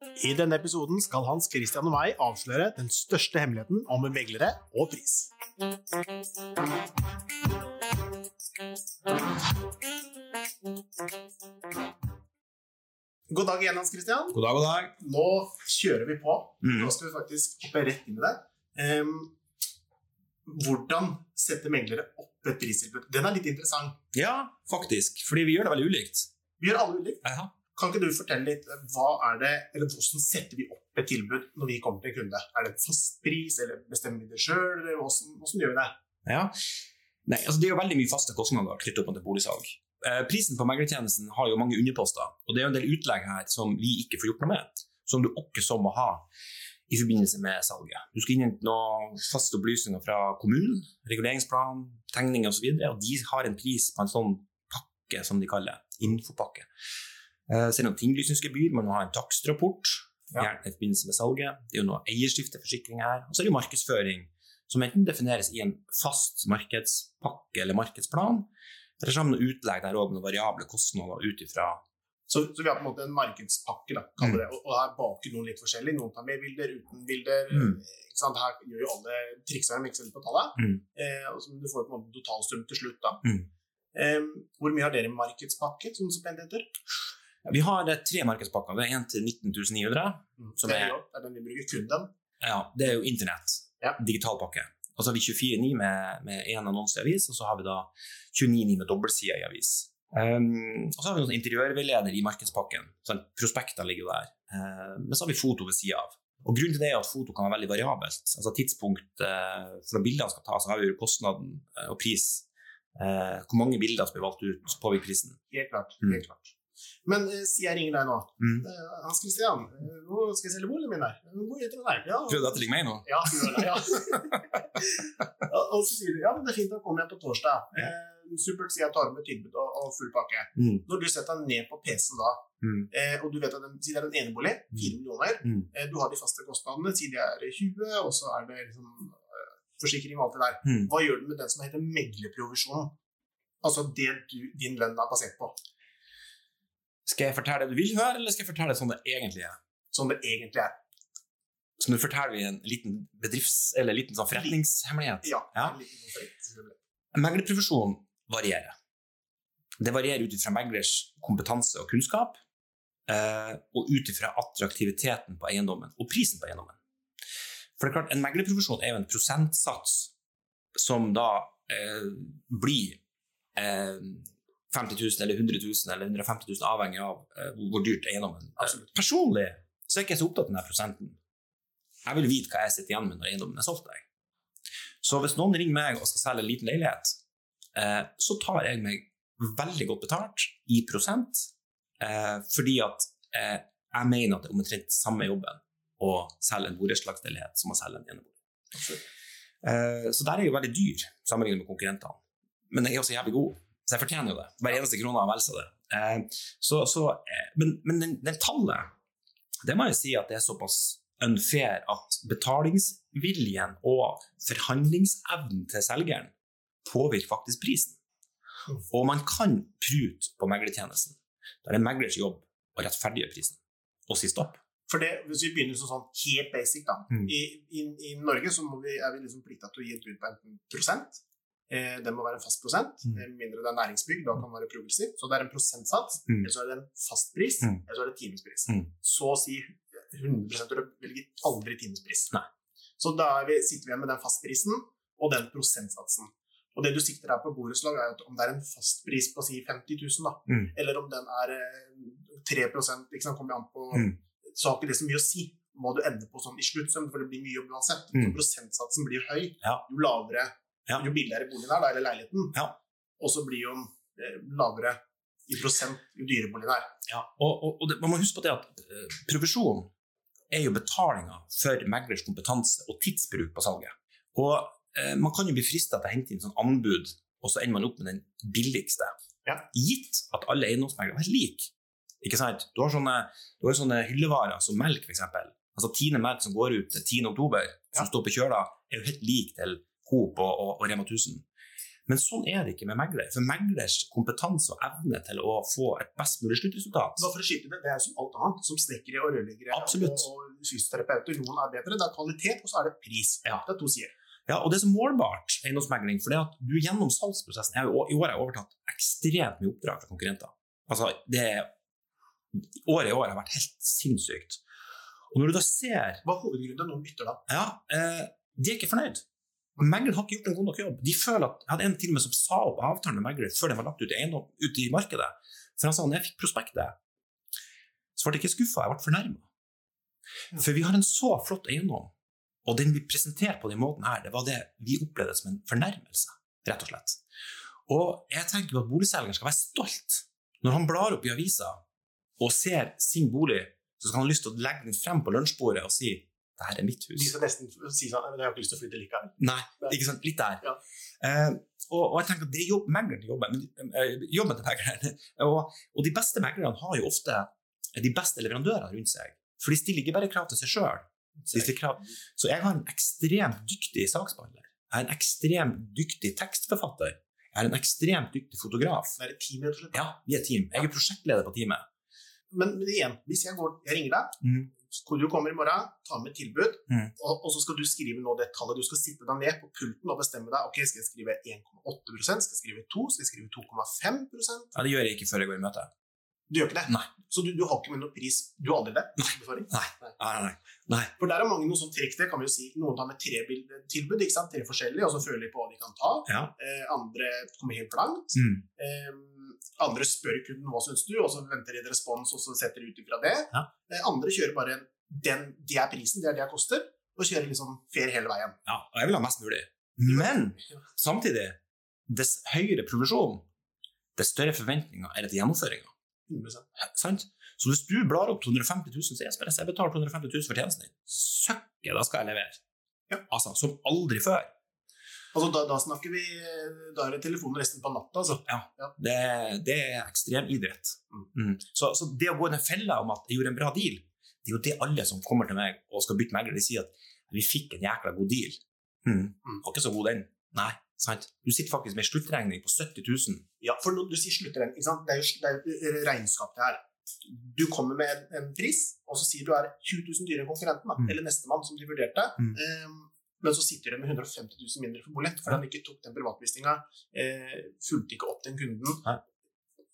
I denne episoden skal Hans Christian og meg avsløre den største hemmeligheten om meglere og pris. God dag igjen, Hans Christian. God dag, god dag. Nå kjører vi på. Mm. Nå skal vi faktisk hoppe rett inn i det. Um, hvordan setter meglere opp et pristilbud? Den er litt interessant. Ja, faktisk. Fordi vi gjør det veldig ulikt. Vi gjør alle ulikt. Ja. Kan ikke du fortelle litt hva er det, eller hvordan setter vi opp et tilbud når vi kommer til en kunde? Er det en fast pris, eller bestemmer vi det sjøl, eller hvordan, hvordan gjør vi det? ja. Nei, altså Det er jo veldig mye faste kostnader knyttet opp til boligsalg. Eh, prisen på meglertjenesten har jo mange underposter, og det er jo en del utlegg her som vi ikke får gjort noe med, som du også må ha i forbindelse med salget. Du skal innhente noen faste opplysninger fra kommunen, reguleringsplan, tegninger osv., og, så videre, og de har en pris på en sånn pakke som de kaller infopakke. Eh, om er det tinglysningsgebyr, man må ha en takstrapport, gjerne i forbindelse med salget. Det er jo noe eierskifteforsikring her, og så er det jo markedsføring, som enten defineres i en fast markedspakke eller markedsplan, eller sammen med utlegg der òg med noen variable kostnader ut ifra Så, så vi har på en måte en markedspakke, da, kaller Mm. det. Og, og her baker noen litt forskjellig. Noen tar med bilder, uten bilder. Mm. Ikke sant? Her gjør jo alle triksa med eksempel på tallet. Mm. Eh, og så du får på en måte totalstrøm til slutt. da. Mm. Eh, hvor mye har dere markedspakke, som pent heter? Vi har eh, tre markedspakker. Det er en til 19 900. Mm. Som er, er- den vi bruker kun den. Ja, det er jo internett. Ja. Digital pakke. Og så har vi 24,9 med, med én annonse i avis, og så har vi da 29,9 med dobbeltside i avis. Um, og så har vi noen interiørveileder i markedspakken. Sånn, prospekter ligger jo der. Uh, men så har vi foto ved sida av. Og Grunnen til det er at foto kan være veldig variabelt. Altså Tidspunkt uh, for når bildene skal tas, har vi kostnaden uh, og pris. Uh, hvor mange bilder som blir valgt ut, påvirker prisen. Helt klart. Mm. helt klart. Men uh, si jeg ringer deg nå. Mm. Uh, Hans Christian, uh, nå skal jeg selge boligen min her. Hvor heter den der? Ja, Prøv å ringe meg nå. Ja, det, ja. og så sier du ja, men det er fint, da kommer jeg på torsdag. Uh, supert, sier jeg tar med tilbud og, og full pakke. Mm. Når du setter deg ned på PC-en da, Mm. eh, og du vet at den, si det er en enebolig, 4 millioner, Mm. eh, du har de faste kostnadene, si det er 20, og så er det liksom, eh, forsikring og alt det der. Mm. Hva gjør du med den som heter meglerprovisjon? Altså det du, din lønn er basert på, Skal jeg fortelle det du vil høre, eller skal jeg fortelle det sånn det egentlig er? som det egentlig er. Så nå forteller vi en liten bedrifts- eller liten sånn forretningshemmelighet. Ja. Ja. en liten konflikt. Meglerprofesjonen varierer. Det varierer ut ifra meglers kompetanse og kunnskap, eh, og ut ifra attraktiviteten på eiendommen og prisen på eiendommen. For det er klart, En meglerprofesjon er jo en prosentsats som da eh, blir eh, 50 000 eller 100 000 eller 150 000, avhengig av uh, hvor dyrt eiendommen er. Absolutt. Personlig så er jeg ikke så opptatt av denne prosenten. Jeg vil vite hva jeg sitter igjen med når eiendommen er solgt. Jeg. Så hvis noen ringer meg og skal selge en liten leilighet, uh, så tar jeg meg veldig godt betalt i prosent, uh, fordi at eh, jeg mener at det er omtrent samme jobben å selge en borettslagsleilighet som å selge en enebolig. Eh, så der er jeg jo veldig dyr sammenlignet med konkurrentene. Men jeg er også jævlig god, så jeg fortjener jo det. Hver eneste krone har vel det. Eh, så, så, eh, men men den, den tallet, det må jeg si at det er såpass unfair at betalingsviljen og forhandlingsevnen til selgeren påvirker faktisk prisen. Og man kan prute på meglertjenesten. Da er det meglers jobb å rettferdiggjøre prisen og si stopp. For det, Hvis vi begynner sånn, sånn helt basic, da. Mm. I, i, I Norge så må vi, er vi liksom plikta til å gi et bud på enten prosent. Eh, det må være en fast prosent, Mm. eh, mindre det er næringsbygg. Da kan det være progressiv. Så det er en prosentsats, Mm. eller så er det en fastpris, Mm. eller så er det timespris. Mm. Så å si 100% du velger aldri timespris. Nei. Så da er vi, sitter vi igjen med den fastprisen og den prosentsatsen. Og det du sikter her på borettslag, er at om det er en fastpris på si 50 000, da, Mm. eller om den er eh, 3 liksom, sant, kommer an på Mm. Så har ikke det så mye å si hva du ender på sånn i sluttsum, for det blir mye jobb uansett. Mm. Så prosentsatsen blir høy. Jo lavere, Ja. jo billigere boligen er, da, eller leiligheten. Ja. Og så blir jo den eh, lavere i prosent jo dyrere boligen er. Ja, og, og, og det, man må huske på det at uh, provisjon er jo betalinga for meglers kompetanse og tidsbruk på salget. Og eh, man kan jo bli frista til å hente inn sånn anbud, og så ender man opp med den billigste. Ja. Gitt at alle eiendomsmeglere er like. Ikke sant? Du har sånne, du har sånne hyllevarer som melk, f.eks. Altså Tine melk som går ut til 10. oktober, som Ja. står på kjøla, er jo helt lik til Coop og, og, og Rema 1000. Men sånn er det ikke med megler. For meglers kompetanse og evne til å få et best mulig sluttresultat Bare for å skyte med, det er som alt annet, som snekkere og rørleggere Absolutt. og, fysioterapeuter. Noen er bedre, det er kvalitet, og så er det pris. Ja. Det er to sider. Ja, og det er så målbart eiendomsmegling, for det at du gjennom salgsprosessen jeg, I år har jeg overtatt ekstremt mye oppdrag fra konkurrenter. Altså, det er, Året i år har vært helt sinnssykt. Og når du da ser Hva er hovedgrunnen til at noen bytter da? Ja, eh, de er ikke fornøyd. Megleren har ikke gjort en god nok jobb. De føler at, Jeg hadde en til og med som sa opp avtalen med megler før den var lagt ut i, eiendom, ut i markedet. For han sa når jeg fikk prospektet, så ble jeg ikke skuffa, jeg ble fornærma. For vi har en så flott eiendom, og den vi presenterte på den måten her, det var det vi opplevde som en fornærmelse, rett og slett. Og jeg tenker jo at boligselgeren skal være stolt når han blar opp i avisa og ser sin bolig, så skal han ha lyst til å legge den frem på lunsjbordet og si det her er mitt hus. De skal nesten si sånn men 'Jeg har ikke lyst til å flytte likevel'. Nei, ikke sant? Litt der. Ja. Eh, og, og jeg tenker at det er jobb, megleren Jobber jobben, eh, jobben til megleren. Og, og de beste meglerne har jo ofte de beste leverandørene rundt seg. For de stiller ikke bare krav til seg sjøl. Så jeg har en ekstremt dyktig saksbehandler. Jeg har en ekstremt dyktig tekstforfatter. Jeg har en ekstremt dyktig fotograf. Det er et team, rett og slett. Ja, vi er team. Jeg er prosjektleder på teamet. Men, men igjen, hvis jeg, går, jeg ringer deg, Mm. Du kommer i morgen, tar med tilbud, Mm. og, og så skal du skrive nå det tallet. Du skal sitte deg ned på pulten og bestemme deg. ok, Skal jeg skrive 1,8 Skal jeg skrive 2 Skal jeg skrive 2,5% Ja, det gjør jeg ikke før jeg går i møte. Du gjør ikke det? Nei. Så du, du har ikke med noen pris? Du har aldri det? Nei. Nei. Nei, nei, nei. For der er mange noen som trekk. Det kan vi jo si. Noen tar med tre tilbud, ikke sant? tre forskjellige, og så føler de på hva de kan ta. Ja. Eh, andre kommer helt blankt. Mm. Eh, andre spør kunden hva syns du, og så venter de et respons, og så setter de ut ifra det. Ja. Eh, andre kjører bare den, det er prisen, det er det jeg koster, og kjører liksom fair hele veien. Ja, og jeg vil ha mest mulig. Men samtidig, dess høyere provisjon, dess større forventninger er det til gjennomføringa. 100%. Så hvis du blar opp 250 000, så jeg jeg betaler 250 000 for tjenesten din. Søkke, da skal jeg levere. Ja. Altså, som aldri før. Altså, da, da snakker vi Da er det telefonen resten på natta, altså. Det, det er ekstremidrett. Mm. Mm. Så, så det å gå i den fella om at jeg gjorde en bra deal, det er jo det alle som kommer til meg og skal bytte megler, de sier at vi fikk en jækla god deal. Mm. Mm. Var ikke så god den. Nei, sant. Du sitter faktisk med sluttregning på 70 000. Ja, for du sier sluttregning, ikke sant? det er jo, det er jo regnskap det her. Du kommer med en, en pris, og så sier du er 20 000 dyrere enn konkurrenten, da, Mm. eller nestemann, som de vurderte. Mm. Ehm, men så sitter du med 150 000 mindre for bollett fordi han ikke tok den privatvisninga, eh, fulgte ikke opp den kunden, Nei.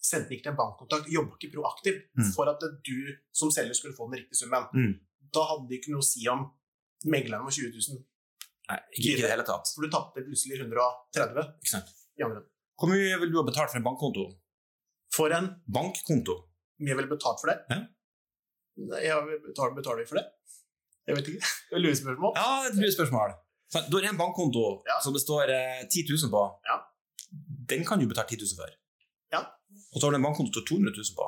sendte ikke til en bankkontakt, jobba ikke proaktivt Mm. for at du som selger skulle få den riktige summen. Mm. Da hadde det ikke noe å si om megleren var 20 000, Nei, ikke i det hele tatt. for du tapte plutselig 130 Ikke sant? i andre. Hvor mye vil du ha betalt for en bankkonto? For en Bankkonto? mye ville betalt for det? Ja. Jeg betaler, betaler vi for det? Jeg vet ikke. Det Lurespørsmål. Ja, et lurespørsmål. Du har en bankkonto Ja. som det står eh, 10 000 på. Ja. Den kan du betale 10 000 for. Ja. Og så har du en bankkonto til 200 000 på.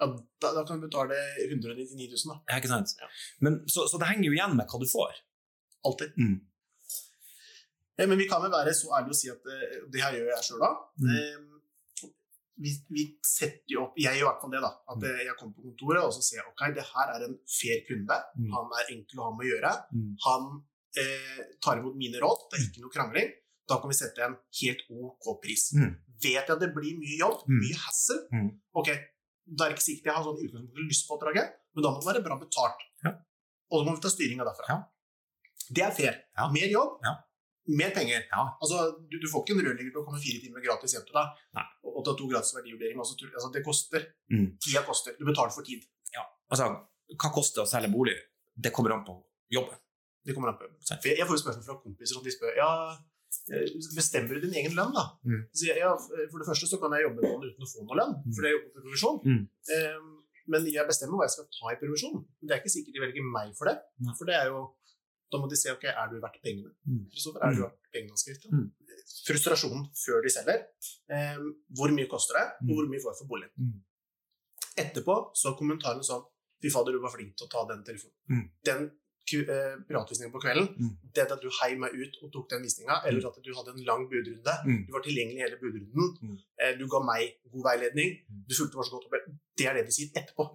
Ja, da, da kan du betale 199 000, da. Ja, ikke sant? Ja. Men, så, så det henger jo igjen med hva du får. Alltid. Mm. Eh, Men vi kan vel være så ærlige å si at eh, det her gjør jeg sjøl da. Mm. Vi, vi setter jo opp Jeg gjør i hvert fall det, da. At Mm. jeg kommer på kontoret og så ser jeg ok, det her er en fair kunde. Mm. Han er enkel å ha med å gjøre. Mm. Han eh, tar imot mine råd. Det er ikke noe krangling. Da kan vi sette en helt OK pris. Mm. Vet jeg at det blir mye jobb, mye hassle, Mm. ok, da er det ikke sikkert jeg har sånn i utgangspunktet lyst på oppdraget, men da må det være bra betalt. Ja. Og så må vi ta styringa derfra. Ja. Det er fair. Ja. Mer jobb, Ja. Mer penger. Ja. Altså, du, du får ikke en rørlegger til å komme fire timer gratis hjem til deg Nei. og, og ta to gratis verdivurdering. Altså, altså, det koster. Mm. Tida koster. Du betaler for tid. Altså, hva koster det å selge bolig? Det kommer an på jobben. Det kommer an på. jobben. For jeg, jeg får jo spørsmål fra kompiser som de spør ja, eh, bestemmer du din egen lønn, da? Mm. Så jeg, ja, for det første så kan jeg jobbe noen uten å få noe lønn, Mm. for det er jobber på provisjon. Mm. Um, men jeg bestemmer hva jeg skal ta i provisjon. Det er ikke sikkert de velger meg for det. Nei. For det er jo Da må de se ok, er du verdt pengene. Mm. Kristoffer, er du verdt pengene hans? Mm. Frustrasjonen før de selger. Eh, hvor mye koster det, og Mm. hvor mye får jeg for boligen? Mm. Etterpå så er kommentarene sånn Fy fader, du var flink til å ta den telefonen. Mm. Den eh, privatvisningen på kvelden, Mm. det at du heiv meg ut og tok den visninga, eller at du hadde en lang budrunde, Mm. du var tilgjengelig i hele budrunden, Mm. eh, du ga meg god veiledning, Mm. du fulgte meg så godt opp. Det er det de sier etterpå.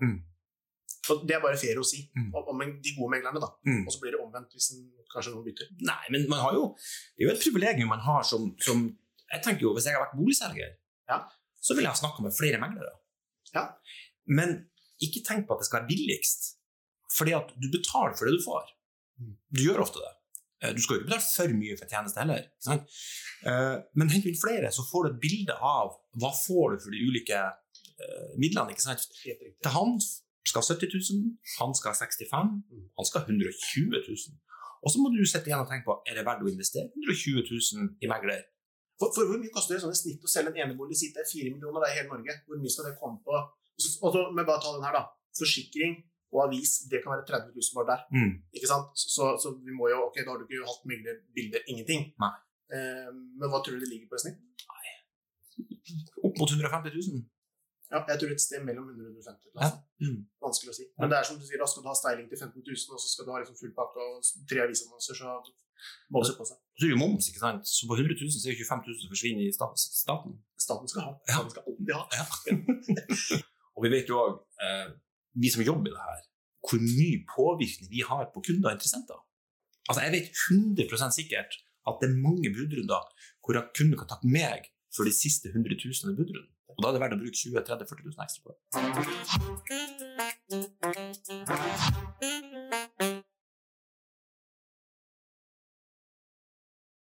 Og det er bare fair å si Mm. om, de gode meglerne, da. Mm. Og så blir det omvendt hvis en, kanskje noen bytter. Nei, men man har jo Det er jo et privilegium man har som, som Jeg tenker jo, Hvis jeg har vært boligselger, Ja. så vil jeg ha snakka med flere meglere. Ja. Men ikke tenk på at det skal være billigst. Fordi at du betaler for det du får. Mm. Du gjør ofte det. Eh, Du skal jo ikke betale for mye for tjeneste heller. Sant? Eh, Men hent inn flere, så får du et bilde av hva får du for de ulike eh, midlene. ikke sant? Det Til han skal 70 000, han skal 65 Mm. han skal 120 000. Og så må du sitte igjen og tenke på er det verdt å investere 120 000 i megler. For, for hvor mye koster det sånn i snitt å selge en enebolig? Si det er fire millioner i hele Norge. Hvor mye skal det komme på? Og så, men bare ta den her, da. Forsikring og avis, det kan være 30 000 bare der. Mm. Ikke sant? Så, så, vi må jo Ok, da har du ikke hatt meglerbilder, ingenting. Nei. Eh, men hva tror du det ligger på i snitt? Nei. Opp mot 150 000. Ja, jeg tror et sted mellom 100 og 150 Altså. Ja. Mm. Vanskelig å si. Men det er som du sier, da skal du ha styling til 15 000, og så skal du ha liksom full pakke og tre avisannonser, så må du se på seg. Så er jo moms, ikke sant? Så på 100 000 så er jo 25 000 som forsvinner i sta- staten. Staten skal ha. Staten skal alltid ha. Og vi vet jo òg, eh, vi som jobber i det her, hvor mye påvirkning vi har på kunder og interessenter. Altså, jeg vet 100% sikkert at det er mange budrunder hvor kunder kan takke meg for de siste 100 000 i budrunden. Og da er det verdt å bruke 20 000-40 000 ekstra på det.